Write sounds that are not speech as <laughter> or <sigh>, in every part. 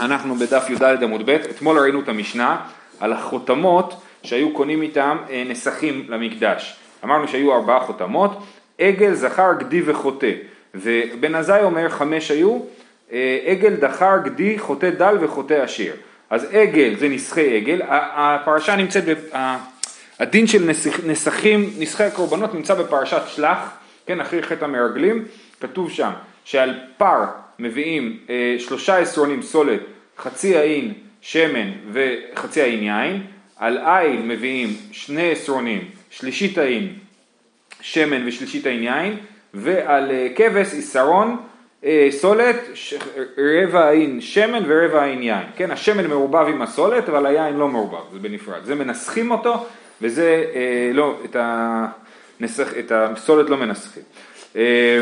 אנחנו בדף י"ד עמוד ב', אתמול ראינו את המשנה על החותמות שהיו קונים איתם אה, נסכים למקדש. אמרנו שהיו ארבעה חותמות, עגל, זכר, גדי וחוטא. ובן עזאי אומר חמש היו, אה, עגל, דחר, גדי, חוטא דל וחוטא עשיר. אז עגל זה נסחי עגל, הפרשה נמצאת, הדין של נסכים, נסחי הקורבנות נמצא בפרשת שלח, כן, אחרי חטא המרגלים, כתוב שם שעל פר מביאים אה, שלושה עשרונים סולת, חצי האין שמן וחצי האין יין, על עין מביאים שני עשרונים, שלישית האין שמן ושלישית האין יין, ועל אה, כבש עשרון אה, סולת, ש... רבע האין שמן ורבע האין יין. כן, השמן מעורבב עם הסולת, אבל היין לא מעורבב, זה בנפרד. זה מנסחים אותו, וזה אה, לא, את, הנסח, את הסולת לא מנסחים. אה,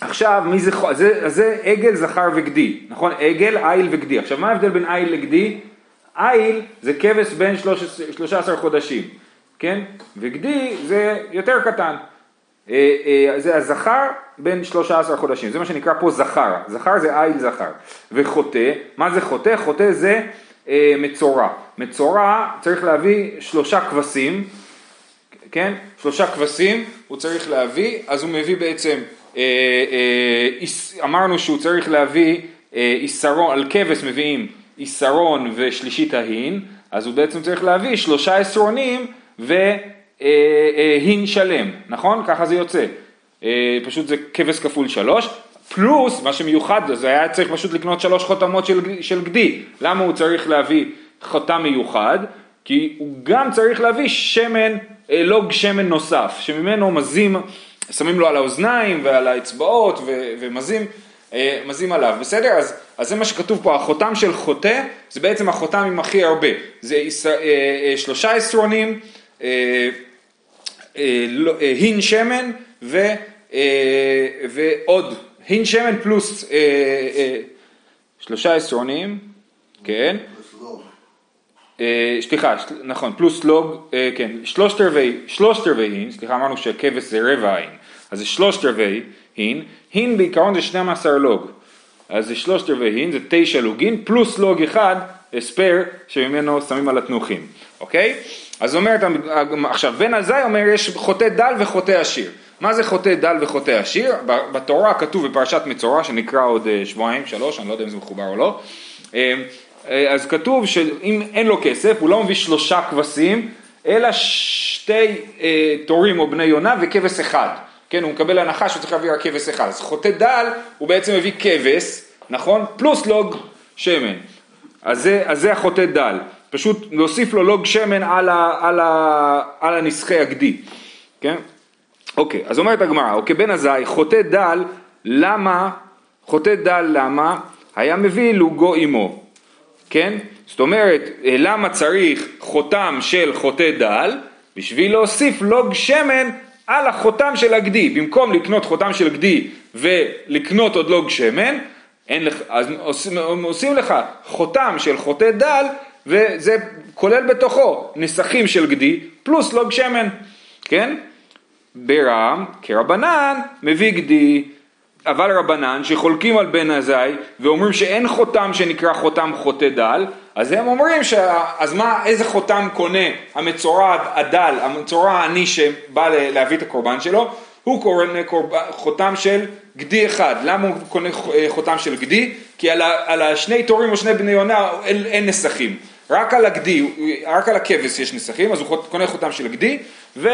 עכשיו, מי זה, זה, זה עגל, זכר וגדי, נכון? עגל, איל וגדי. עכשיו, מה ההבדל בין איל לגדי? איל זה כבש בין 13 חודשים, כן? וגדי זה יותר קטן. אה, אה, זה הזכר בין 13 חודשים, זה מה שנקרא פה זכר, זכר זה איל זכר. וחוטא, מה זה חוטא? חוטא זה אה, מצורע. מצורע צריך להביא שלושה כבשים, כן? שלושה כבשים הוא צריך להביא, אז הוא מביא בעצם אמרנו שהוא צריך להביא איסרון, על כבש מביאים איסרון ושלישית ההין, אז הוא בעצם צריך להביא שלושה עשרונים והין שלם, נכון? ככה זה יוצא. פשוט זה כבש כפול שלוש, פלוס מה שמיוחד, זה היה צריך פשוט לקנות שלוש חותמות של, של גדי. למה הוא צריך להביא חותם מיוחד? כי הוא גם צריך להביא שמן, לוג שמן נוסף, שממנו מזים שמים לו על האוזניים ועל האצבעות ומזים אה, מזים עליו, בסדר? אז, אז זה מה שכתוב פה, החותם של חוטא זה בעצם החותם עם הכי הרבה, זה אה, אה, שלושה עשרונים, לא, הין שמן ו, ועוד, הין שמן פלוס שלושה עשרונים, כן, סליחה, נכון, פלוס לוג, כן, שלושת רבעי, שלושת רבעי הין, סליחה, אמרנו שהכבש זה רבע הין, אז זה שלושת רבעי הין, הין בעיקרון זה 12 לוג, אז זה שלושת רבעי הין, זה תשע לוגין, פלוס לוג אחד, הספר, שממנו שמים על התנוחים, אוקיי? אז אומרת, עכשיו בן עזאי אומר יש חוטא דל וחוטא עשיר. מה זה חוטא דל וחוטא עשיר? בתורה כתוב בפרשת מצורע שנקרא עוד אה, שבועיים, שלוש, אני לא יודע אם זה מחובר או לא. אה, אה, אז כתוב שאם אין לו כסף, הוא לא מביא שלושה כבשים, אלא שתי תורים או בני יונה וכבש אחד. כן, הוא מקבל הנחה שהוא צריך להביא רק כבש אחד. אז חוטא דל הוא בעצם מביא כבש, נכון? פלוס לוג שמן. אז זה, אז זה החוטא דל. פשוט להוסיף לו לוג שמן על, ה, על, ה, על הנסחי הגדי, כן? אוקיי, אז אומרת הגמרא, אוקיי, בן עזאי, חוטא דל, למה, חוטא דל למה? היה מביא לוגו עמו, כן? זאת אומרת, למה צריך חותם של חוטא דל? בשביל להוסיף לוג שמן על החותם של הגדי, במקום לקנות חותם של גדי ולקנות עוד לוג שמן, אין לך, אז עושים, עושים לך חותם של חוטא דל וזה כולל בתוכו נסכים של גדי פלוס לוג שמן, כן? ברם כרבנן מביא גדי אבל רבנן שחולקים על בן עזאי ואומרים שאין חותם שנקרא חותם חוטא דל, אז הם אומרים, ש... אז מה, איזה חותם קונה המצורע הדל, המצורע העני שבא להביא את הקורבן שלו? הוא קונה קורבן, חותם של גדי אחד. למה הוא קונה חותם של גדי? כי על, ה... על השני תורים או שני בני יונה אין, אין נסכים. רק על הגדי, רק על הכבש יש נסכים, אז הוא קונה חותם של גדי, ו...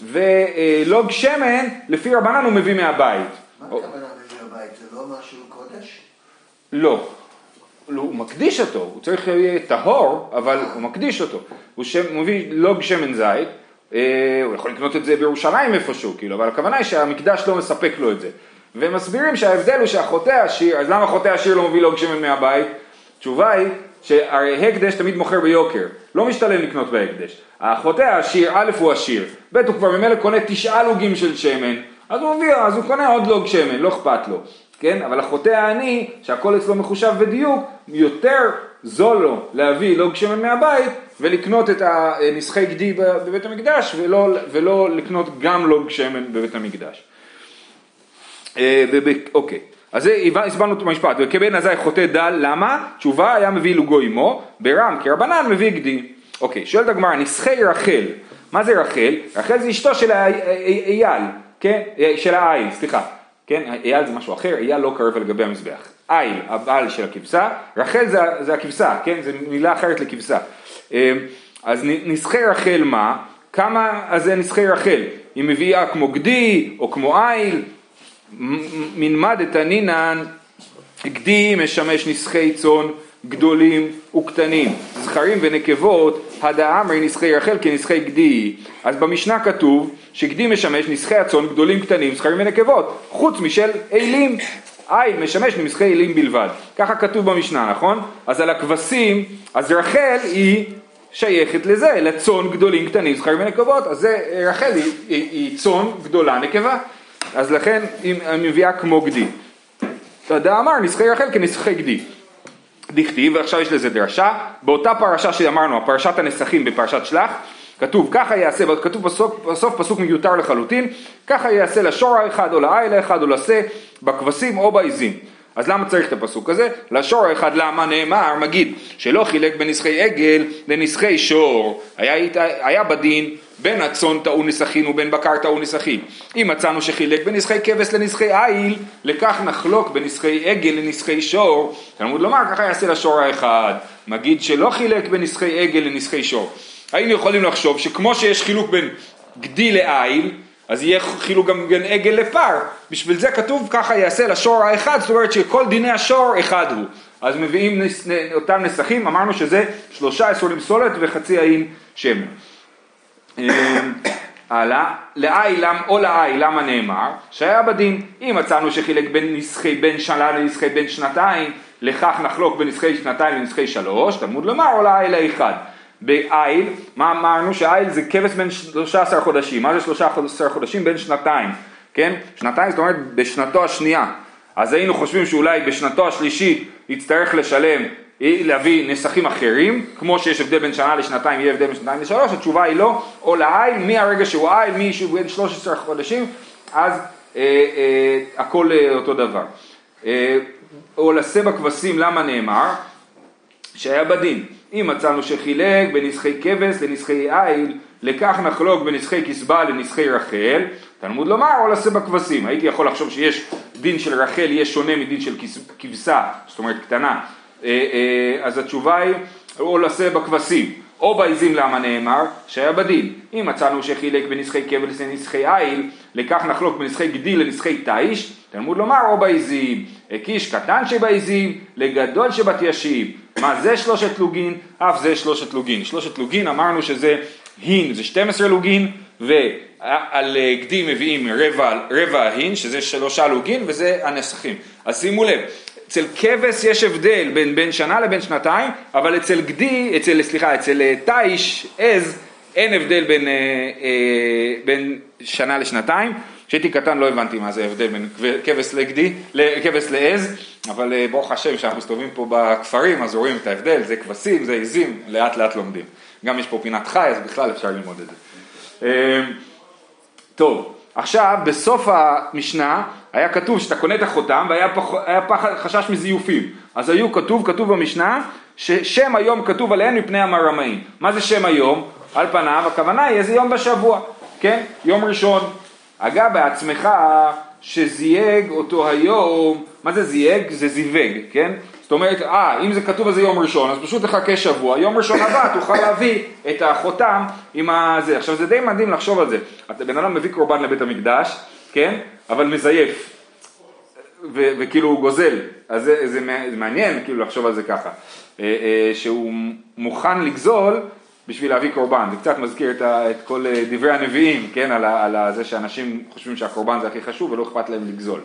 אה, ולוג שמן, לפי רבנן הוא מביא מהבית. מה הכוונה מביא מהבית? זה לא משהו קודש? לא. הוא מקדיש אותו, הוא צריך להיות טהור, אבל הוא מקדיש אותו. הוא מביא לוג שמן זית, אה, הוא יכול לקנות את זה בירושלים איפשהו, כאילו, אבל הכוונה היא שהמקדש לא מספק לו את זה. והם מסבירים שההבדל הוא שהחוטא עשיר, אז למה חוטא עשיר לא מביא לוג שמן מהבית? התשובה היא שהרי הקדש תמיד מוכר ביוקר, לא משתלם לקנות בהקדש. החוטא העשיר, א' הוא עשיר, ב' הוא כבר ממילא קונה תשעה לוגים של שמן, אז הוא מביא, אז הוא קונה עוד לוג שמן, לא אכפת לו, כן? אבל החוטא העני, שהכל אצלו מחושב בדיוק, יותר זול לו להביא לוג שמן מהבית ולקנות את הנסחי גדי בבית המקדש ולא, ולא לקנות גם לוג שמן בבית המקדש. אה, אוקיי. אז זה הסברנו את המשפט, וכבן עזאי חוטא דל, למה? תשובה היה מביא לוגו עמו, ברם כרבנן מביא גדי. אוקיי, שואלת הגמרא, נסחי רחל, מה זה רחל? רחל זה אשתו של אייל, כן? של האיל, סליחה. כן? אייל זה משהו אחר, אייל לא קרב על גבי המזבח. איל, הבעל של הכבשה, רחל זה, זה הכבשה, כן? זה מילה אחרת לכבשה. אמ, אז נסחי רחל מה? כמה אז זה נסחי רחל? היא מביאה כמו גדי או כמו איל, מנמד את הנינן, גדי משמש נסחי צאן גדולים וקטנים, זכרים ונקבות, הדאמרי נסחי רחל כנסחי גדי. אז במשנה כתוב שגדי משמש נסחי הצאן גדולים קטנים, זכרים ונקבות, חוץ משל אילים. איל משמש לנסחי אילים בלבד. ככה כתוב במשנה, נכון? אז על הכבשים, אז רחל היא שייכת לזה, לצאן גדולים קטנים, זכרים ונקבות, אז זה, רחל היא, היא, היא צאן גדולה נקבה. אז לכן היא מביאה כמו גדי. תדע אמר נסחי רחל כנסחי גדי. דכתיב, ועכשיו יש לזה דרשה, באותה פרשה שאמרנו, פרשת הנסחים בפרשת שלח, כתוב ככה יעשה, כתוב בסוף, בסוף פסוק מיותר לחלוטין, ככה יעשה לשור האחד או לאיל האחד או לשה, בכבשים או בעיזים. אז למה צריך את הפסוק הזה? לשור האחד למה נאמר, מגיד, שלא חילק בין נסחי עגל לנסחי שור, היה, היה בדין בין הצאן טעון נסחין ובין בקר טעון נסחין. אם מצאנו שחילק בין נסחי כבש לנסחי איל, לכך נחלוק בין נסחי עגל לנסחי שור. תלמוד לומר, ככה יעשה לשור האחד. מגיד שלא חילק בין נסחי עגל לנסחי שור. היינו יכולים לחשוב שכמו שיש חילוק בין גדי לאיל, אז יהיה חילוק גם בין עגל לפר. בשביל זה כתוב ככה יעשה לשור האחד, זאת אומרת שכל דיני השור אחד הוא. אז מביאים נס, אותם נסחים, אמרנו שזה שלושה עשורים סולת וחצי האין שמן. אמ, הלאה, לאי למ או לאי למה נאמר? שהיה בדין. אם מצאנו שחילק בין נסחי בין שנה לנסחי בין שנתיים, לכך נחלוק בין נסחי שנתיים לנסחי שלוש, תלמוד לומר או לאי לאחד. באיל, מה אמרנו? שאיל זה כבש בין 13 חודשים. מה זה 13 חודשים? בין שנתיים, כן? שנתיים זאת אומרת בשנתו השנייה. אז היינו חושבים שאולי בשנתו השלישית יצטרך לשלם, להביא נסחים אחרים, כמו שיש הבדל בין שנה לשנתיים, יהיה הבדל בין שנתיים לשלוש, התשובה היא לא, או לאיל, מהרגע שהוא איל, מי שהוא בין 13 חודשים, אז אה, אה, הכל אה, אותו דבר. אה, או לשא בכבשים, למה נאמר? שהיה בדין. אם מצאנו שחילק בנסחי כבש לנסחי איל, לכך נחלוק בנסחי כסבה לנסחי רחל, תלמוד לומר או לשא בכבשים. הייתי יכול לחשוב שיש דין של רחל יהיה שונה מדין של כבשה, זאת אומרת קטנה. אה, אה, אז התשובה היא או לשא בכבשים. או בעיזים למה נאמר? שהיה בדין. אם מצאנו שחילק בנסחי כבש לנסחי איל, לכך נחלוק בנסחי גדי לנסחי תיש, תלמוד לומר או בעיזים. הקיש קטן שבעיזים לגדול שבתיישים. מה זה שלושת לוגין? אף זה שלושת לוגין. שלושת לוגין אמרנו שזה הין, זה 12 לוגין, ועל אה, גדי מביאים רבע, רבע ההין, שזה שלושה לוגין, וזה הנסחים. אז שימו לב, אצל כבש יש הבדל בין בין שנה לבין שנתיים, אבל אצל גדי, אצל, סליחה, אצל אה, תיש, עז, אין הבדל בין, אה, אה, בין שנה לשנתיים. כשהייתי קטן לא הבנתי מה זה ההבדל בין כבש לגדי, כבש לעז, אבל אה, ברוך השם שאנחנו מסתובבים פה בכפרים אז רואים את ההבדל, זה כבשים, זה עזים, לאט לאט לומדים. גם יש פה פינת חי אז בכלל אפשר ללמוד את זה. אה, טוב, עכשיו בסוף המשנה היה כתוב שאתה קונה את החותם והיה פח, פחד, חשש מזיופים. אז היו כתוב, כתוב במשנה, ששם היום כתוב עליהם מפני המרמאים. מה זה שם היום? על פניו הכוונה היא איזה יום בשבוע, כן? יום ראשון. הגע בעצמך שזייג אותו היום, מה זה זייג? זה זיווג, כן? זאת אומרת, אה, אם זה כתוב על זה יום ראשון, אז פשוט תחכה שבוע, יום ראשון הבא תוכל להביא את החותם עם הזה. עכשיו זה די מדהים לחשוב על זה. בן אדם מביא קורבן לבית המקדש, כן? אבל מזייף. ו- וכאילו הוא גוזל, אז זה, זה, זה מעניין כאילו לחשוב על זה ככה, אה, אה, שהוא מוכן לגזול בשביל להביא קורבן, זה קצת מזכיר את, ה, את כל אה, דברי הנביאים, כן, על, ה, על זה שאנשים חושבים שהקורבן זה הכי חשוב ולא אכפת להם לגזול.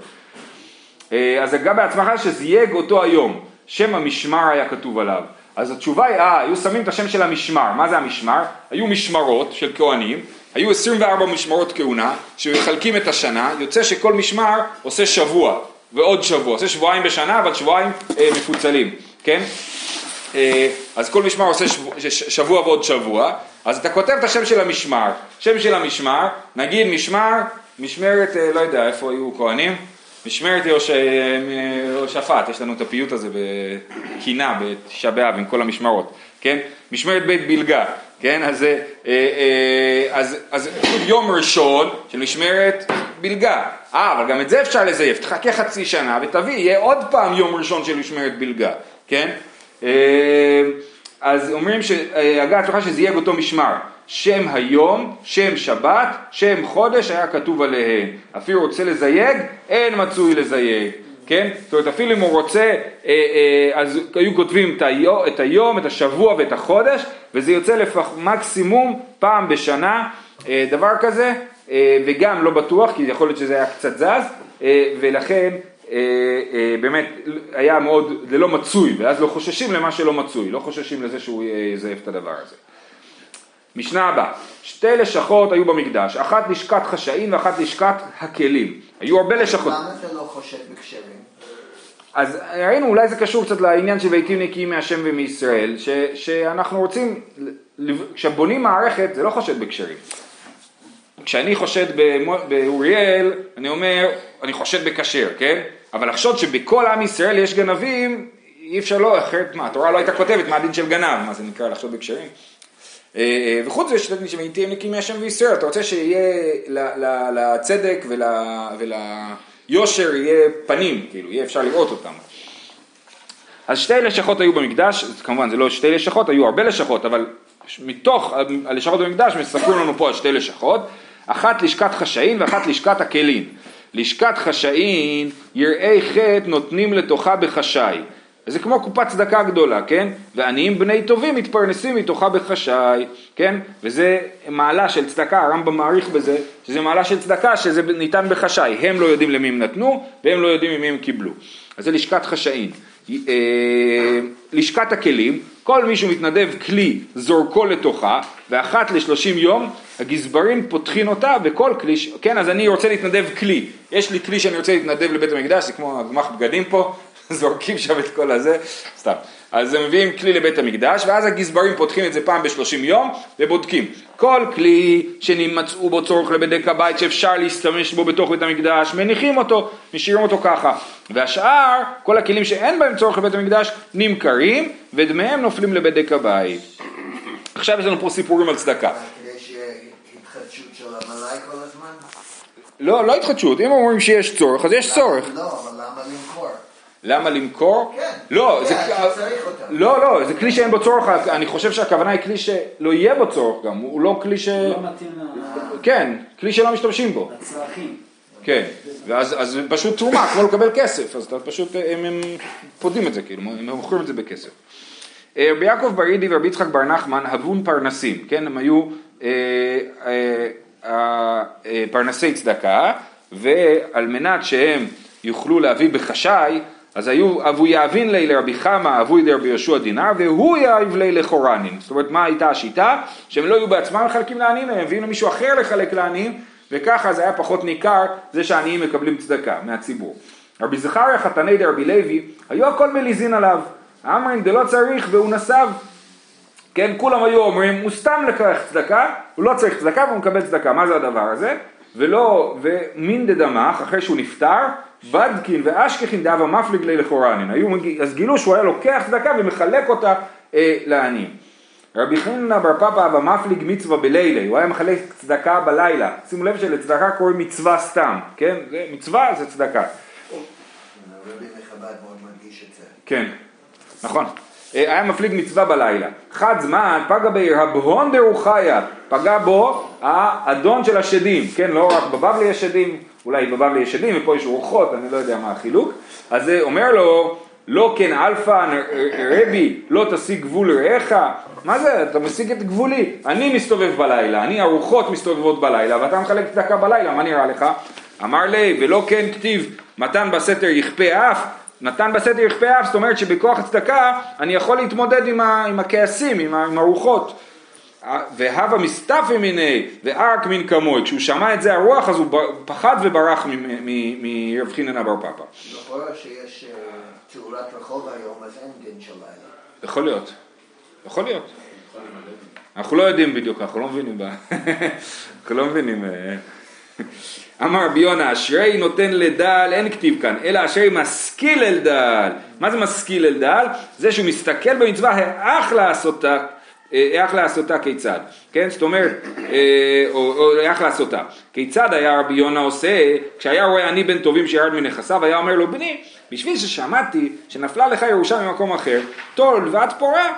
אז גם בעצמך שזייג אותו היום, שם המשמר היה כתוב עליו. אז התשובה היא, אה, היו שמים את השם של המשמר, מה זה המשמר? היו משמרות של כהנים, היו 24 משמרות כהונה, שמחלקים את השנה, יוצא שכל משמר עושה שבוע, ועוד שבוע, עושה שבועיים בשנה, אבל שבועיים אה, מפוצלים, כן? אה, אז כל משמר עושה שבוע, שבוע ועוד שבוע, אז אתה כותב את השם של המשמר, שם של המשמר, נגיד משמר, משמרת, אה, לא יודע, איפה היו כהנים? משמרת יהוש- יהושפט, יש לנו את הפיוט הזה בקינה בתשעה באב עם כל המשמרות, כן? משמרת בית בלגה, כן? אז, אה, אה, אז, אז יום ראשון של משמרת בלגה, אה, אבל גם את זה אפשר לזייף, תחכה חצי שנה ותביא, יהיה עוד פעם יום ראשון של משמרת בלגה, כן? אה, אז אומרים שהגה הצלחה שזייג אותו משמר, שם היום, שם שבת, שם חודש היה כתוב עליהם, אפילו רוצה לזייג, אין מצוי לזייג, כן? זאת אומרת אפילו אם הוא רוצה, אה, אה, אז היו כותבים את היום, את השבוע ואת החודש, וזה יוצא לפח, מקסימום פעם בשנה, אה, דבר כזה, וגם לא בטוח, כי יכול להיות שזה היה קצת זז, ולכן באמת היה מאוד, זה לא מצוי, ואז לא חוששים למה שלא מצוי, לא חוששים לזה שהוא יזייף את הדבר הזה. משנה הבאה, שתי לשכות היו במקדש, אחת לשכת חשאים ואחת לשכת הכלים. היו הרבה לשכות. למה אתה לא חושד בכשרים? אז ראינו, אולי זה קשור קצת לעניין של ביתים נקיים מהשם ומישראל, ש, שאנחנו רוצים, כשבונים מערכת זה לא חושד בכשרים. כשאני חושד באוריאל, אני אומר, אני חושד בכשר, כן? אבל לחשוד שבכל עם ישראל יש גנבים, אי אפשר לא, אחרת מה, התורה לא הייתה כותבת מה הדין של גנב, מה זה נקרא לחשוד בכשרים? אה, אה, וחוץ מזה שאתם שתהיה נקיים מהשם וישראל, אתה רוצה שיהיה לצדק ול- וליושר יהיה פנים, כאילו, יהיה אפשר לראות אותם. אז שתי לשכות היו במקדש, כמובן זה לא שתי לשכות, היו הרבה לשכות, אבל מתוך הלשכות במקדש מספרים לנו פה על שתי לשכות, אחת לשכת חשאין ואחת לשכת הכלים. לשכת חשאין, יראי חטא נותנים לתוכה בחשאי. זה כמו קופת צדקה גדולה, כן? ועניים בני טובים מתפרנסים מתוכה בחשאי, כן? וזה מעלה של צדקה, הרמב"ם מעריך בזה, שזה מעלה של צדקה שזה ניתן בחשאי. הם לא יודעים למי הם נתנו, והם לא יודעים ממי הם קיבלו. אז זה לשכת חשאין. אה, לשכת הכלים, כל מי שמתנדב כלי זורקו לתוכה, ואחת לשלושים יום הגזברים פותחים אותה וכל כלי, כן אז אני רוצה להתנדב כלי, יש לי כלי שאני רוצה להתנדב לבית המקדש, זה כמו הגמח בגדים פה, <laughs> זורקים שם את כל הזה, סתם. אז הם מביאים כלי לבית המקדש, ואז הגזברים פותחים את זה פעם בשלושים יום, ובודקים. כל כלי שנמצאו בו צורך לבדק הבית, שאפשר להשתמש בו בתוך בית המקדש, מניחים אותו, משאירים אותו ככה. והשאר, כל הכלים שאין בהם צורך לבית המקדש, נמכרים, ודמיהם נופלים לבדק הבית. עכשיו יש לנו פה סיפורים על צדקה. הזמן? לא, לא התחדשות, אם אומרים שיש צורך, אז יש צורך. לא, אבל? למה למכור? כן. לא, כן, זה, אתה צריך אותם. לא, לא, זה כלי שאין בו צורך, אני חושב שהכוונה היא כלי שלא יהיה בו צורך גם, הוא לא כלי ש... לא מתאים כן, כלי שלא משתמשים בו, לצרכים. כן, ואז אז פשוט תרומה, כמו לקבל כסף, אז אתה פשוט, הם, הם פודים את זה, כאילו, הם מוכרים את זה בכסף. אה, רבי יעקב בר אידי ורבי יצחק בר נחמן הוון פרנסין, כן, הם היו אה, אה, אה, אה, פרנסי צדקה, ועל מנת שהם יוכלו להביא בחשאי, אז היו, הוון יהבין ליה לרבי חמא, אבוי דרבי אושעיא דינר, והוא יהיב ליה לחורנין. זאת אומרת, מה הייתה השיטה? שהם לא היו בעצמם מחלקים לעניים, הם הביאו למישהו אחר לחלק לעניים, וככה זה היה פחות ניכר, זה שהעניים מקבלים צדקה מהציבור. רבי זכריה חתני דרבי לוי, היו הכל מליזין עליו. אמרין דלא צריך והוא נסב. כן, כולם היו אומרים, הוא סתם לקח צדקה, הוא לא צריך צדקה והוא מקבל צדקה, מה זה הדבר הזה? ולא, ומין דדמך, אחרי שהוא נפטר, בדקין ואשכחין דאבה מפליג לי לחורנין. היו, מגיע- אז גילו שהוא היה לוקח צדקה ומחלק אותה אה, לעניים. רבי חנינא בר פפא אבא מפליג מצווה בלילה, הוא היה מחלק צדקה בלילה. שימו לב שלצדקה קוראים מצווה סתם, כן? זה, מצווה זה צדקה. רבי מחב"ד מאוד מדגיש את זה. כן, נכון. אה, הוה מפליג מצווה בלילה. חד זמן פגע ביה רבהון דרוחיא, פגע בו האדון של השדים, כן, לא רק בבבלי יש שדים, אולי בבבלי יש שדים ופה יש רוחות, אני לא יודע מה החילוק. אז זה אומר לו, לא כן אלפן רבי, לא תשיג גבול רעך, מה זה, אתה משיג את גבולי, אני מסתובב בלילה, אני הרוחות מסתובבות בלילה, ואתה מחלק צדקה בלילה, מה נראה לך? אמר לי, ולא כן כתיב, מתן בסתר יכפה אף, נתן בסתר יכפה אף, זאת אומרת שבכוח הצדקה אני יכול להתמודד עם, ה, עם הכעסים, עם, ה, עם הרוחות. והווה מסתפי מיני וערק מן כמוה, כשהוא שמע את זה הרוח אז הוא פחד וברח מרב חיננה בר פפא. לכאורה שיש אה, תאורת רחוב היום, אז אין דין של לילה. יכול להיות, יכול להיות. אנחנו לא יודעים בדיוק, אנחנו לא מבינים. אנחנו לא מבינים. אה. אמר רבי יונה, אשרי נותן לדל, אין כתיב כאן, אלא אשרי משכיל אל דל. מה זה משכיל אל דל? זה שהוא מסתכל במצווה, האח לעשותה, איך לעשותה כיצד, כן? זאת אומרת, אה, או, או איך לעשותה. כיצד היה רבי יונה עושה, כשהיה רואה אני בן טובים שירד מנכסיו, היה אומר לו, בני, בשביל ששמעתי שנפלה לך ירושה ממקום אחר, טול ואת פורה.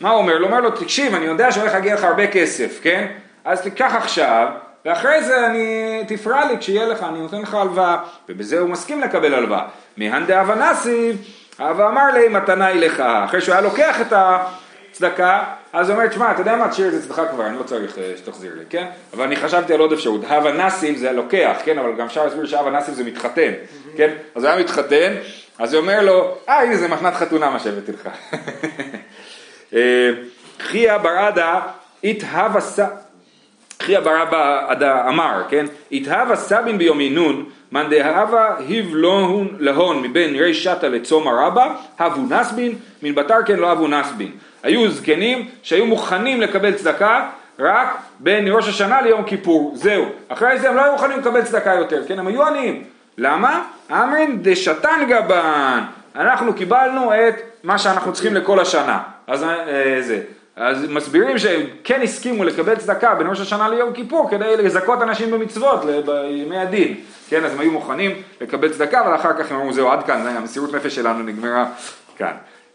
מה הוא אומר? הוא אומר לו, תקשיב, אני יודע שהולך להגיע לך הרבה כסף, כן? אז תיקח עכשיו, ואחרי זה אני, תפרע לי כשיהיה לך, אני נותן לך הלוואה. ובזה הוא מסכים לקבל הלוואה. מהן דאבה נסיב, אבא אמר לי, מתנה היא לך. אחרי שהוא היה לוקח את הצדקה, אז הוא אומר, תשמע, אתה יודע מה, תשאיר את זה אצלך כבר, אני לא צריך אה, שתחזיר לי, כן? אבל אני חשבתי על עוד אפשרות, הווה נסיב זה לוקח, כן? אבל גם אפשר להסביר שהווה נסיב זה מתחתן, כן? אז הוא היה מתחתן, אז הוא אומר לו, אה, הנה זה מתנת חתונה מה שהבאתי לך. <laughs> אה, חייא ברעדה, התהווה ס... חייא ברעדה אמר, כן? התהווה סבין ביומינון, מאן דהבה היב להון מבין רי שתה לצום הרבה, הבו נסבין, מן בתר כן לא הבו נסבין. היו זקנים שהיו מוכנים לקבל צדקה רק בין ראש השנה ליום כיפור, זהו. אחרי זה הם לא היו מוכנים לקבל צדקה יותר, כן? הם היו עניים. למה? אמרין דשתן גבן, אנחנו קיבלנו את מה שאנחנו צריכים לכל השנה. אז אה, זה. אז מסבירים שהם כן הסכימו לקבל צדקה בין ראש השנה ליום כיפור כדי לזכות אנשים במצוות בימי הדין. כן, אז הם היו מוכנים לקבל צדקה, אבל אחר כך הם אמרו, זהו, עד כאן, המסירות נפש שלנו נגמרה כאן.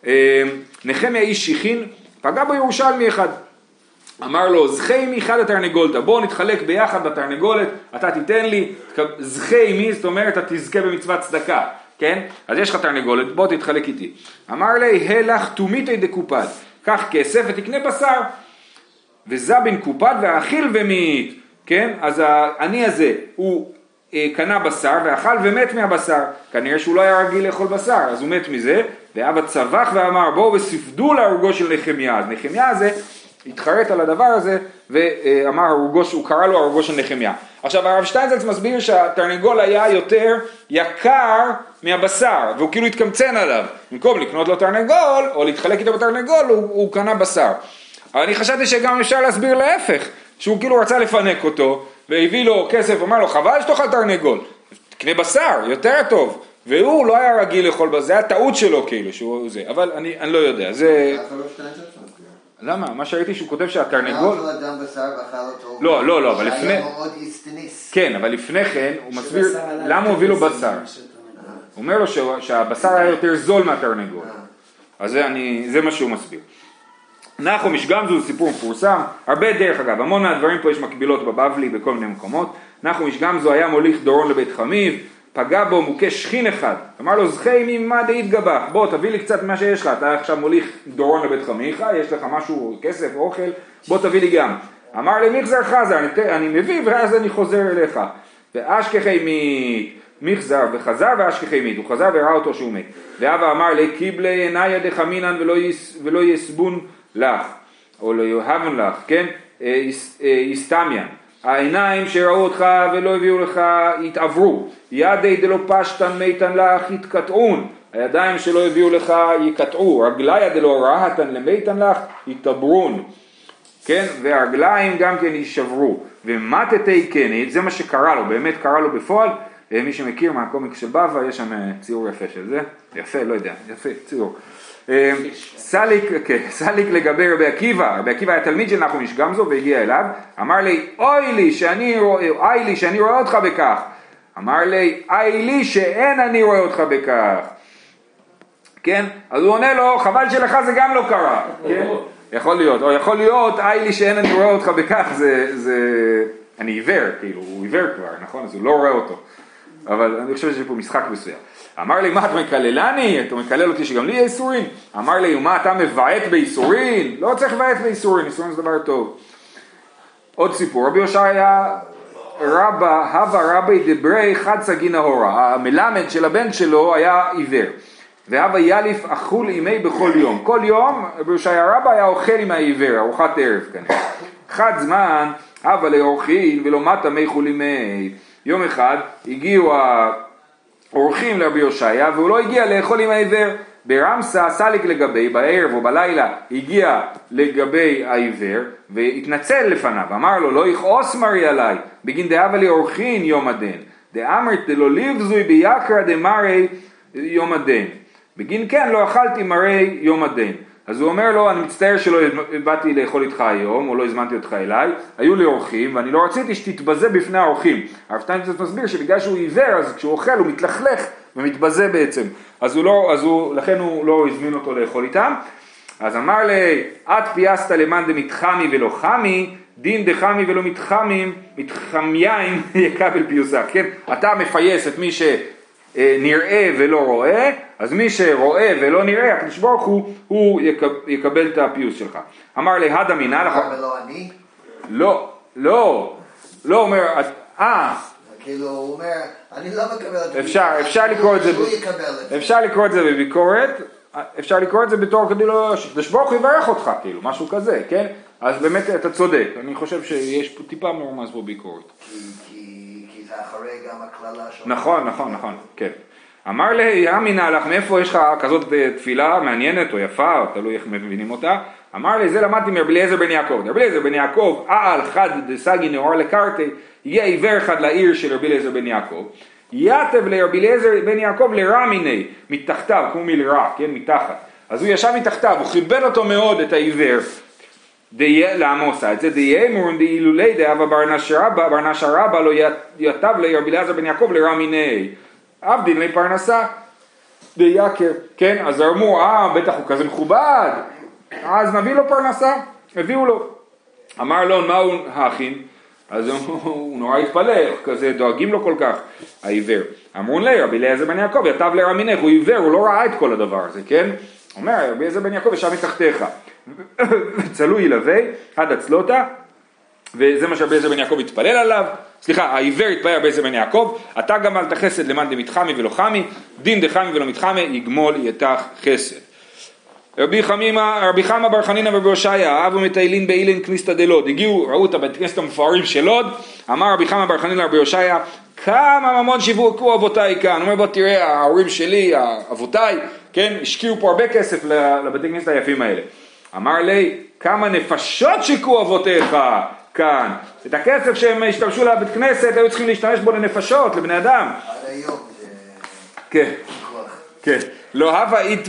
אה, נחמיה איש שיחין, פגע בו ירושלמי אחד. אמר לו, זכי מי אחד התרנגולתא, בואו נתחלק ביחד בתרנגולת, אתה תיתן לי, זכי מי, זאת אומרת, אתה תזכה במצוות צדקה, כן? אז יש לך תרנגולת, בוא תתחלק איתי. אמר לי, הלך תומיתי דקופד, קח כסף ותקנה בשר. וזבין קופד ואכיל ומית, כן? אז העני הזה, הוא קנה בשר ואכל ומת מהבשר. כנראה שהוא לא היה רגיל לאכול בשר, אז הוא מת מזה, ואבא צבח ואמר בואו וספדו להורגו של נחמיה. אז נחמיה הזה התחרט על הדבר הזה ואמר הרוגו, הוא קרא לו הורגו של נחמיה. עכשיו הרב שטיינזלץ מסביר שהתרנגול היה יותר יקר מהבשר והוא כאילו התקמצן עליו. במקום לקנות לו תרנגול או להתחלק איתו בתרנגול הוא, הוא קנה בשר. אבל אני חשבתי שגם אפשר להסביר להפך, שהוא כאילו רצה לפנק אותו והביא לו כסף, אמר לו חבל שתאכל תרנגול, תקנה בשר, יותר טוב. והוא לא היה רגיל לאכול בשר, זה היה טעות שלו כאילו, שהוא זה, אבל אני, אני לא יודע, זה... למה? מה שראיתי שהוא כותב שהתרנגול... לא, לא, לא, אבל לפני... כן, אבל לפני כן הוא מסביר למה הוא הביא לו בשר. הוא אומר לו שהבשר היה יותר זול מהתרנגול. אז זה מה שהוא מסביר. נחום איש גמזו זה סיפור מפורסם, הרבה דרך אגב, המון מהדברים פה יש מקבילות בבבלי בכל מיני מקומות. נחום איש גמזו היה מוליך דורון לבית חמיב, פגע בו מוכה שכין אחד, אמר לו זכי ממה דאית גבך, בוא תביא לי קצת מה שיש לך, אתה עכשיו מוליך דורון לבית חמיך, יש לך משהו, כסף, אוכל, בוא תביא לי גם. אמר לי מחזר חזר, אני, אני מביא ואז אני חוזר אליך. ואשכחי מחזר וחזר ואשכחי מית, הוא חזר וראה אותו שהוא מת. ואבא אמר לי קיבלי עיניה דחמינן ולא, יס, ולא יסבון לך, או לא יאהבון לך, כן? יסתמיין. העיניים שראו אותך ולא הביאו לך יתעברו, ידי דלא פשטן מיתן לך יתקטעון, הידיים שלא הביאו לך יקטעו, רגליה דלא רהתן למיתן לך יתברון, כן, והרגליים גם כן יישברו, ומטתי קנית, זה מה שקרה לו, באמת קרה לו בפועל, מי שמכיר מהקומיק של בבא, יש שם ציור יפה של זה, יפה, לא יודע, יפה, ציור. אמ, סליק, כן, סליק לגבי רבי עקיבא, רבי עקיבא היה תלמיד של נחום איש גמזו והגיע אליו, אמר לי אוי לי שאני רואה, לי שאני רואה אותך בכך, אמר לי אי לי שאין אני רואה אותך בכך, כן, אז הוא עונה לו חבל שלך זה גם לא קרה, כן, יכול להיות, או יכול להיות אי לי שאין אני רואה אותך בכך. זה, זה, אני עיוור, כאילו, הוא עיוור כבר, נכון, אז הוא לא רואה אותו, אבל אני חושב שיש פה משחק מסוים. אמר לי, מה, אתה מקללני? אתה מקלל אותי שגם לי יהיה איסורים? אמר לי, מה, אתה מבעט באיסורים? לא צריך לבעט באיסורים, איסורים זה דבר טוב. עוד סיפור, רבי הושעיה רבא, הווה רבי דברי חד סגי נהורה. המלמד של הבן שלו היה עיוור. והווה יליף אכול ימי בכל יום. כל יום רבי הושעיה רבא היה אוכל עם העיוור, ארוחת ערב כנראה. חד זמן, הווה לאורחין ולא מטה מי חולימי. יום אחד הגיעו אורחים לרבי הושעיה והוא לא הגיע לאכול עם העיוור. ברמסה סליק לגבי, בערב או בלילה הגיע לגבי העיוור והתנצל לפניו, אמר לו לא יכעוס מרי עליי, בגין דאבה לי אורחין יום הדין, דאמרת דלא לבזוי ביקרא דמרי יום הדין, בגין כן לא אכלתי מרי יום הדין. אז הוא אומר לו, אני מצטער שלא באתי לאכול איתך היום, או לא הזמנתי אותך אליי, היו לי אורחים, ואני לא רציתי שתתבזה בפני האורחים. הרב שטיינצרט מסביר שבגלל שהוא עיוור, אז כשהוא אוכל הוא מתלכלך ומתבזה בעצם. אז הוא לא, אז הוא, לכן הוא לא הזמין אותו לאכול איתם. אז אמר לי, את פייסת למאן דמתחמי ולא חמי, דין דחמי ולא מתחמים, מתחמיים <laughs> יקבל פיוסה, כן? אתה מפייס את מי שנראה ולא רואה, אז מי שרואה ולא נראה, הקדוש ברוך הוא, הוא יקבל את הפיוס שלך. אמר לי, הדה מינא לך... ולא אני? לא, לא, לא אומר, אה, כאילו הוא אומר, אני לא מקבל את זה. אפשר, אפשר לקרוא את זה. אפשר לקרוא את זה בביקורת, אפשר לקרוא את זה בתור כדי לא, הקדוש ברוך הוא יברך אותך, כאילו, משהו כזה, כן? אז באמת אתה צודק, אני חושב שיש פה טיפה מרומז פה ביקורת. אחרי גם הקללה של... נכון, נכון, נכון, כן. אמר לי, אמינא לך, מאיפה יש לך כזאת אה, תפילה מעניינת או יפה, או תלוי איך מבינים אותה? אמר לי, זה למדתי מרבי אליעזר בן יעקב. רבי אליעזר בן יעקב, על חד דסגי נאור לקרתי, הגיע עיוור אחד לעיר של רבי אליעזר בן יעקב. יתב לרבי אליעזר בן יעקב לרע מיני, מתחתיו, כמו מלרע, כן, מתחת. אז הוא ישב מתחתיו, הוא כיבד אותו מאוד, את העיוור. דיה, למה עושה את זה? דיימורן דאילולי דאבה ברנש רבא, ברנש רבא לא יתב לרבי אליעזר בן יעקב לרע מיני. עבדין לי פרנסה דייקר, כן? אז אמרו, אה, בטח הוא כזה מכובד, אז נביא לו פרנסה, הביאו לו. אמר לו, מה הוא הכין? אז הוא, נורא התפלא, כזה דואגים לו כל כך, העיוור. אמרו לי, רבי אליעזר בן יעקב, יתב לרע מינך, הוא עיוור, הוא לא ראה את כל הדבר הזה, כן? אומר, רבי אליעזר בן יעקב ישב מתחתיך. <laughs> צלו ילווה עד הצלותה, וזה מה שרבי אליעזר בן יעקב התפלל עליו, סליחה, העיוור התפלל רבי אליעזר בן יעקב, אתה גמלת חסד למאן דמתחמי ולא חמי, דין דחמי ולא מתחמי, יגמול יתך חסד. רבי חמימה, רבי חמא בר חנינא ורבי הושעיה, אבו מטיילין באילן כניסתא דלוד, הגיעו, ראו את הבית כנסת המפוארים של לוד, אמר רבי חמא בר חנינא לרבי הושעיה, כמה ממון שיווקו אבותיי כאן, הוא אומר בוא תראה, ההורים שלי, אבותיי, כן, השקיעו פה הרבה כסף לבתי כנסת היפים האלה. אמר לי, כמה נפשות שיקו אבותיך כאן, את הכסף שהם השתמשו לבית כנסת, היו צריכים להשתמש בו לנפשות, לבני אדם. עד היום זה כן. כן. לא הווה אית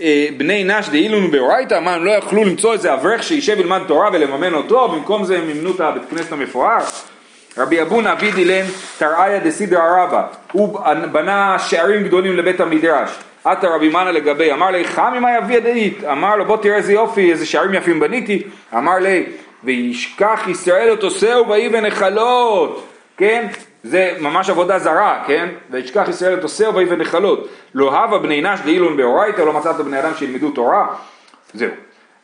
אה, בני נש דאילון באורייתא, מה הם לא יכלו למצוא איזה אברך שישב ילמד תורה ולממן אותו, במקום זה הם מימנו את הבית כנסת המפואר? רבי אבונה אבי דילן תראיה דסידרא רבא, הוא בנה שערים גדולים לבית המדרש. עתה רבי מנה לגבי, אמר לי חמי מה יביא דאית, אמר לו בוא תראה איזה יופי, איזה שערים יפים בניתי, אמר לי וישכח ישראל את עושהו ויהי בנחלות, כן? זה ממש עבודה זרה, כן? וישכח ישראל את עושהו ויהי בנחלות. לא הווה בני נש דאילון באורייתא, לא מצאת בני אדם שילמדו תורה. זהו.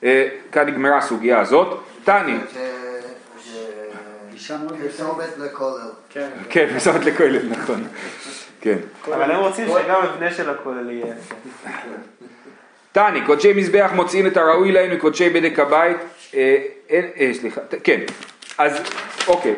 אה, כאן נגמרה הסוגיה הזאת. תני, פרסומת לכולל. כן. כן, פרסומת לכולל, נכון. כן. אבל הם רוצים שגם המבנה של הכולל יהיה. תני, קודשי מזבח מוציאים את הראוי להם מקודשי בדק הבית, אה, אה, סליחה, כן, אז אוקיי,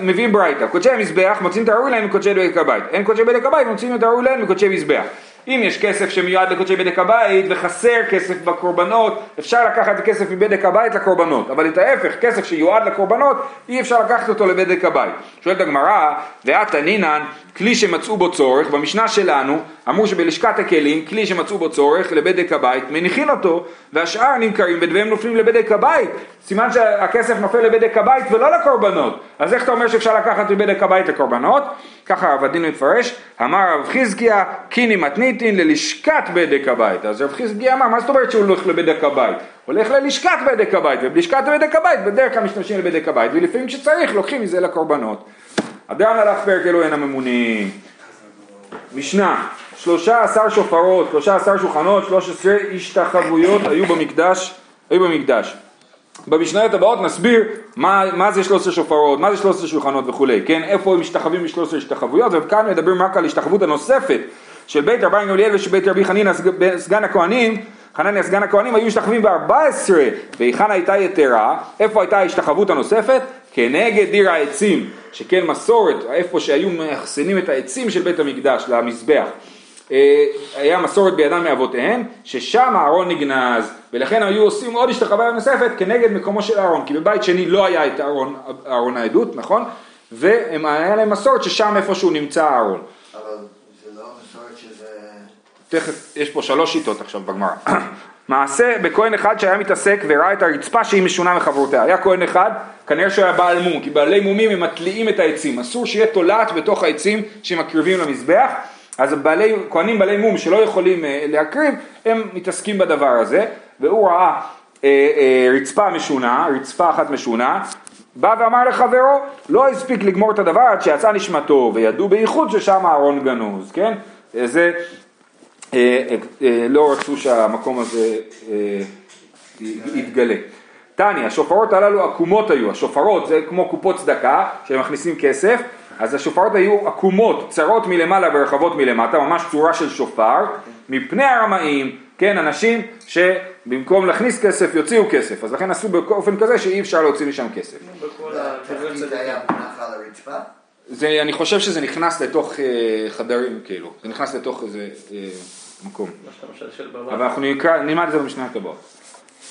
מביאים ברייתא, קודשי המזבח מוציאים את הראוי להם מקודשי בדק הבית, אין קודשי בדק הבית, מוציאים את הראוי להם מקודשי מזבח. אם יש כסף שמיועד לקודשי בדק הבית וחסר כסף בקורבנות, אפשר לקחת את הכסף מבדק הבית לקורבנות, אבל את ההפך, כסף שיועד לקורבנות, אי אפשר לקחת אותו לבדק הבית. שואלת הגמרא, ואת הנינן, כלי שמצאו בו צורך, במשנה שלנו, אמרו שבלשכת הכלים, כלי שמצאו בו צורך לבדק הבית, מניחים אותו, והשאר נמכרים בדביהם נופלים לבדק הבית. סימן שהכסף נופל לבדק הבית ולא לקורבנות. אז איך אתה אומר שאפשר לקחת מבדק הבית לקורבנות? ככה הדין מפרש, אמר רב חזקיה, קיני מתניתין ללשכת בדק הבית. אז רב חזקיה אמר, מה זאת אומרת שהוא הולך לבדק הבית? הולך ללשכת בדק הבית, ובלשכת בדק הבית בדרך כלל משתמשים לבדק הבית, ולפעמים כשצריך לוקחים מזה לקורבנות. אדם הלך פרק אלוהינו הממונים. משנה, שלושה עשר שופרות, שלושה עשר שולחנות, שלוש עשרה השתחוויות היו במקדש, היו במקדש. במשניות הבאות נסביר מה, מה זה 13 שופרות, מה זה 13 שולחנות וכולי, כן? איפה הם משתחווים ב-13 השתחוויות, וכאן מדברים רק על השתחוות הנוספת של בית רבי גמליאל ושל בית רבי חנינא סג- סגן הכהנים, חנניה סגן הכהנים היו משתחווים ב-14, והיכן הייתה יתרה, איפה הייתה ההשתחוות הנוספת? כנגד דיר העצים, שכן מסורת, איפה שהיו מאחסנים את העצים של בית המקדש למזבח. אה, היה מסורת בידם מאבותיהם, ששם הארון נגנז, ולכן היו עושים עוד השתחוויה נוספת כנגד מקומו של הארון, כי בבית שני לא היה את הארון, ארון העדות, נכון? והיה להם מסורת ששם איפשהו נמצא הארון. אבל זה לא מסורת שזה... תכף, יש פה שלוש שיטות עכשיו בגמרא. <clears throat> מעשה בכהן אחד שהיה מתעסק וראה את הרצפה שהיא משונה מחברותיה. היה כהן אחד, כנראה שהוא היה בעל מום, כי בעלי מומים הם מטליעים את העצים. אסור שיהיה תולעת בתוך העצים שמקריבים למזבח. אז בעלי, כהנים בעלי מום שלא יכולים אה, להקריב, הם מתעסקים בדבר הזה. והוא ראה אה, אה, רצפה משונה, רצפה אחת משונה, בא ואמר לחברו, לא הספיק לגמור את הדבר עד שיצא נשמתו, וידעו בייחוד ששם הארון גנוז, כן? זה לא רצו שהמקום הזה אה, יתגלה. תניא, השופרות הללו עקומות היו, השופרות זה כמו קופות צדקה שהם מכניסים כסף, אז השופרות היו עקומות, צרות מלמעלה ורחבות מלמטה, ממש צורה של שופר, מפני הרמאים, כן, אנשים שבמקום להכניס כסף יוציאו כסף, אז לכן עשו באופן כזה שאי אפשר להוציא משם כסף. זה, אני חושב שזה נכנס לתוך אה, חדרים, כאילו, זה נכנס לתוך איזה מקום. אבל אנחנו נלמד את זה במשנה הקבוע.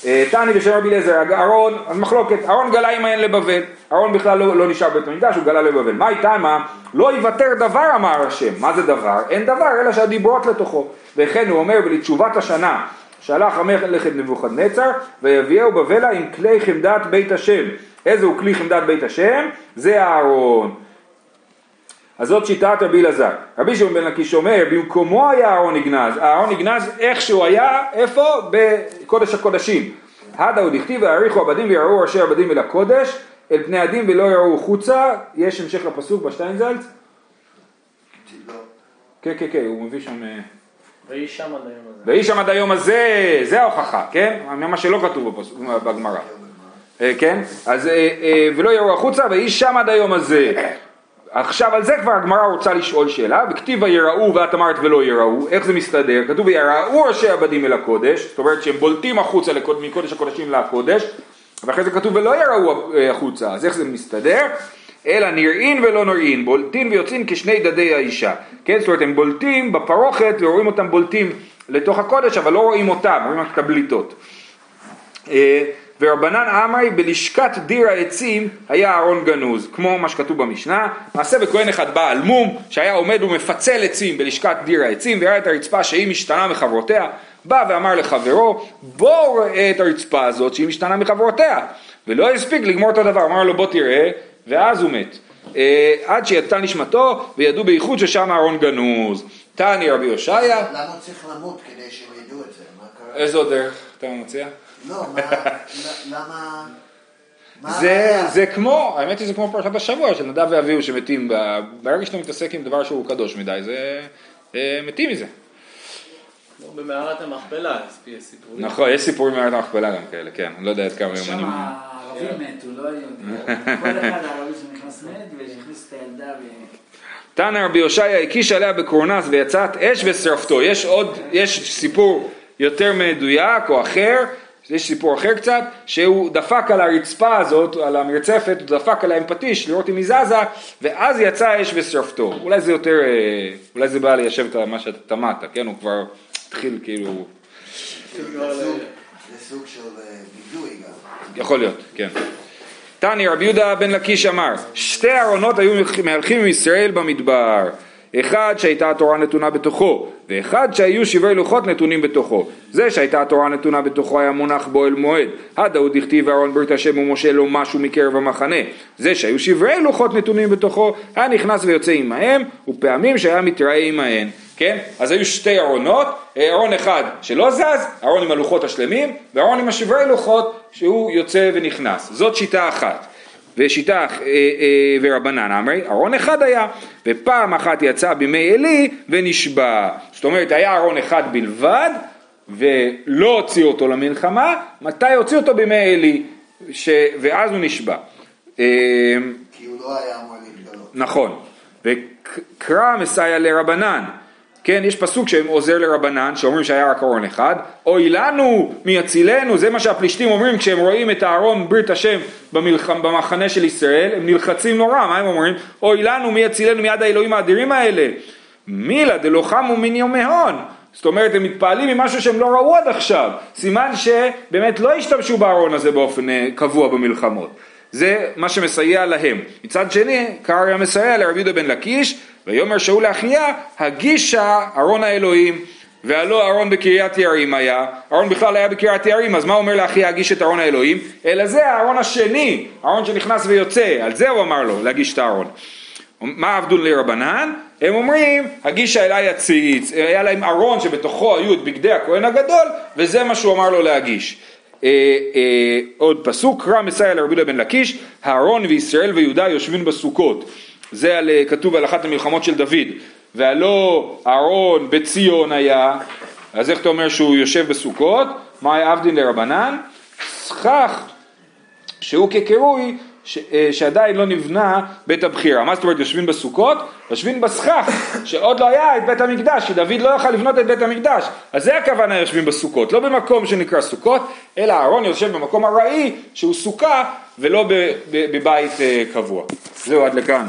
אה, תני בשם רבי אליעזר, אהרון, אז מחלוקת, אהרון גלה עמהן לבבל, אהרון בכלל לא, לא נשאר בית המקדש, הוא גלה לבבל. מה איתה מה? לא יוותר דבר אמר השם, מה זה דבר? אין דבר אלא שהדיברות לתוכו. וכן הוא אומר ולתשובת השנה שלח המלך את נבוכדנצר ויביאו בבלה עם כלי חמדת בית השם. איזה הוא כלי חמדת בית השם? זה אהרון. אז זאת שיטת רבי אלעזר. רבי שמעון בן לקיש אומר, במקומו היה אהרון נגנז. אהרון נגנז איך שהוא היה, איפה? בקודש הקודשים. הדה הוא דכתיב ויעריכו עבדים ויראו ראשי עבדים אל הקודש, אל פני הדין ולא יראו חוצה. יש המשך לפסוק בשטיינזלץ? כן, כן, כן, הוא מביא שם... אה, ויהי שם עד היום הזה. ויהי שם עד היום הזה, זה ההוכחה, כן? מה שלא כתוב בגמרא. אה, כן? אז אה, ולא יראו החוצה ויהי שם עד היום הזה. עכשיו על זה כבר הגמרא רוצה לשאול שאלה, וכתיב ויראו ואת אמרת ולא יראו, איך זה מסתדר? כתוב ויראו ראשי עבדים אל הקודש, זאת אומרת שהם בולטים החוצה מקודש הקודשים לקודש, ואחרי זה כתוב ולא יראו אה, החוצה, אז איך זה מסתדר? אלא נראים ולא נראים, בולטים ויוצאים כשני דדי האישה, כן? זאת אומרת הם בולטים בפרוכת ורואים אותם בולטים לתוך הקודש, אבל לא רואים אותם, רואים רק את הבליטות. ורבנן עמרי בלשכת דיר העצים היה ארון גנוז, כמו מה שכתוב במשנה, מעשה בכהן אחד בעל מום, שהיה עומד ומפצל עצים בלשכת דיר העצים, וראה את הרצפה שהיא משתנה מחברותיה, בא ואמר לחברו, בוא ראה את הרצפה הזאת שהיא משתנה מחברותיה, ולא הספיק לגמור את הדבר, אמר לו בוא תראה, ואז הוא מת. אה, עד שיצא נשמתו, וידעו בייחוד ששם ארון גנוז. תעני רבי הושעיה, למה צריך למות כדי שהם ידעו את זה? מה קרה? איזו דרך אתה מציע? לא, <laughs> מה... למה... מה זה? זה כמו, האמת היא זה כמו פרשת השבוע של נדב ואביהו שמתים, ב- ברגע שאתה מתעסק עם דבר שהוא קדוש מדי, זה אה, מתים מזה. לא, במערת המכפלה, יש סיפורים. נכון, יש סיפורים מערת המכפלה גם כאלה, כן, אני לא יודע עד כמה שם יומנים. הערבים מתו, לא היהודים. <laughs> כל אחד הערבי שנכנס מת והכניס את הילדה ו... תנא רבי הושעיה הקיש עליה בקורנס ויצאת אש ושרפתו. יש עוד, יש סיפור יותר מדויק או אחר, יש סיפור אחר קצת, שהוא דפק על הרצפה הזאת, על המרצפת, הוא דפק עליה עם פטיש לראות אם היא זזה, ואז יצא אש ושרפתו. אולי זה יותר, אה, אולי זה בא ליישב את מה שאתה טמאת, כן? הוא כבר התחיל כאילו, זה סוג- של אה, וידוי גם. יכול להיות, כן. תני רבי יהודה בן לקיש אמר, שתי ארונות היו מהלכים עם ישראל במדבר, אחד שהייתה התורה נתונה בתוכו, ואחד שהיו שברי לוחות נתונים בתוכו. זה שהייתה התורה נתונה בתוכו היה מונח בו אל מועד. הדאוד דכתיב אהרון ברית השם ומשה לו משהו מקרב המחנה. זה שהיו שברי לוחות נתונים בתוכו, היה נכנס ויוצא עמהם, ופעמים שהיה מתראה עמהן. כן? אז היו שתי ארונות, ארון אחד שלא זז, ארון עם הלוחות השלמים, וארון עם השברי לוחות שהוא יוצא ונכנס. זאת שיטה אחת. ושיטה אה, אה, ורבנן אמרי, ארון אחד היה, ופעם אחת יצא בימי עלי ונשבע. זאת אומרת, היה ארון אחד בלבד, ולא הוציא אותו למלחמה, מתי הוציא אותו בימי עלי, ש... ואז הוא נשבע. אה, כי הוא לא היה אמור להתגלות. נכון, וקרא מסייע לרבנן, כן, יש פסוק שעוזר לרבנן, שאומרים שהיה רק ארון אחד, אוי לנו מיצילנו, זה מה שהפלישתים אומרים כשהם רואים את הארון ברית השם במלחם, במחנה של ישראל, הם נלחצים נורא, מה הם אומרים? אוי לנו מי יצילנו מיד האלוהים האדירים האלה, מילה דלא חמו מן יומי הון. זאת אומרת, הם מתפעלים ממשהו שהם לא ראו עד עכשיו. סימן שבאמת לא השתמשו בארון הזה באופן אה, קבוע במלחמות. זה מה שמסייע להם. מצד שני, קרעי המסייע לרבי יהודה בן לקיש, ויאמר שאול לאחיה, הגישה ארון האלוהים. והלא אהרון בקריית יערים היה, אהרון בכלל היה בקריית יערים, אז מה אומר לאחי להגיש את אהרון האלוהים? אלא זה האהרון השני, אהרון שנכנס ויוצא, על זה הוא אמר לו להגיש את האהרון. מה עבדו לרבנן? הם אומרים, הגישה אליי הציץ, היה להם ארון שבתוכו היו את בגדי הכהן הגדול, וזה מה שהוא אמר לו להגיש. אה, אה, עוד פסוק, רע מסייע לרבי בן לקיש, הארון וישראל ויהודה יושבים בסוכות. זה על, אה, כתוב על אחת המלחמות של דוד. והלא אהרון בציון היה, אז איך אתה אומר שהוא יושב בסוכות? מאי עבדין לרבנן? סכך שהוא כקירוי ש, אה, שעדיין לא נבנה בית הבחירה. מה זאת אומרת יושבים בסוכות? יושבים בסכך שעוד לא היה את בית המקדש, כי דוד לא יכל לבנות את בית המקדש. אז זה הכוונה יושבים בסוכות, לא במקום שנקרא סוכות, אלא אהרון יושב במקום ארעי שהוא סוכה ולא בבית אה, קבוע. זהו עד לכאן.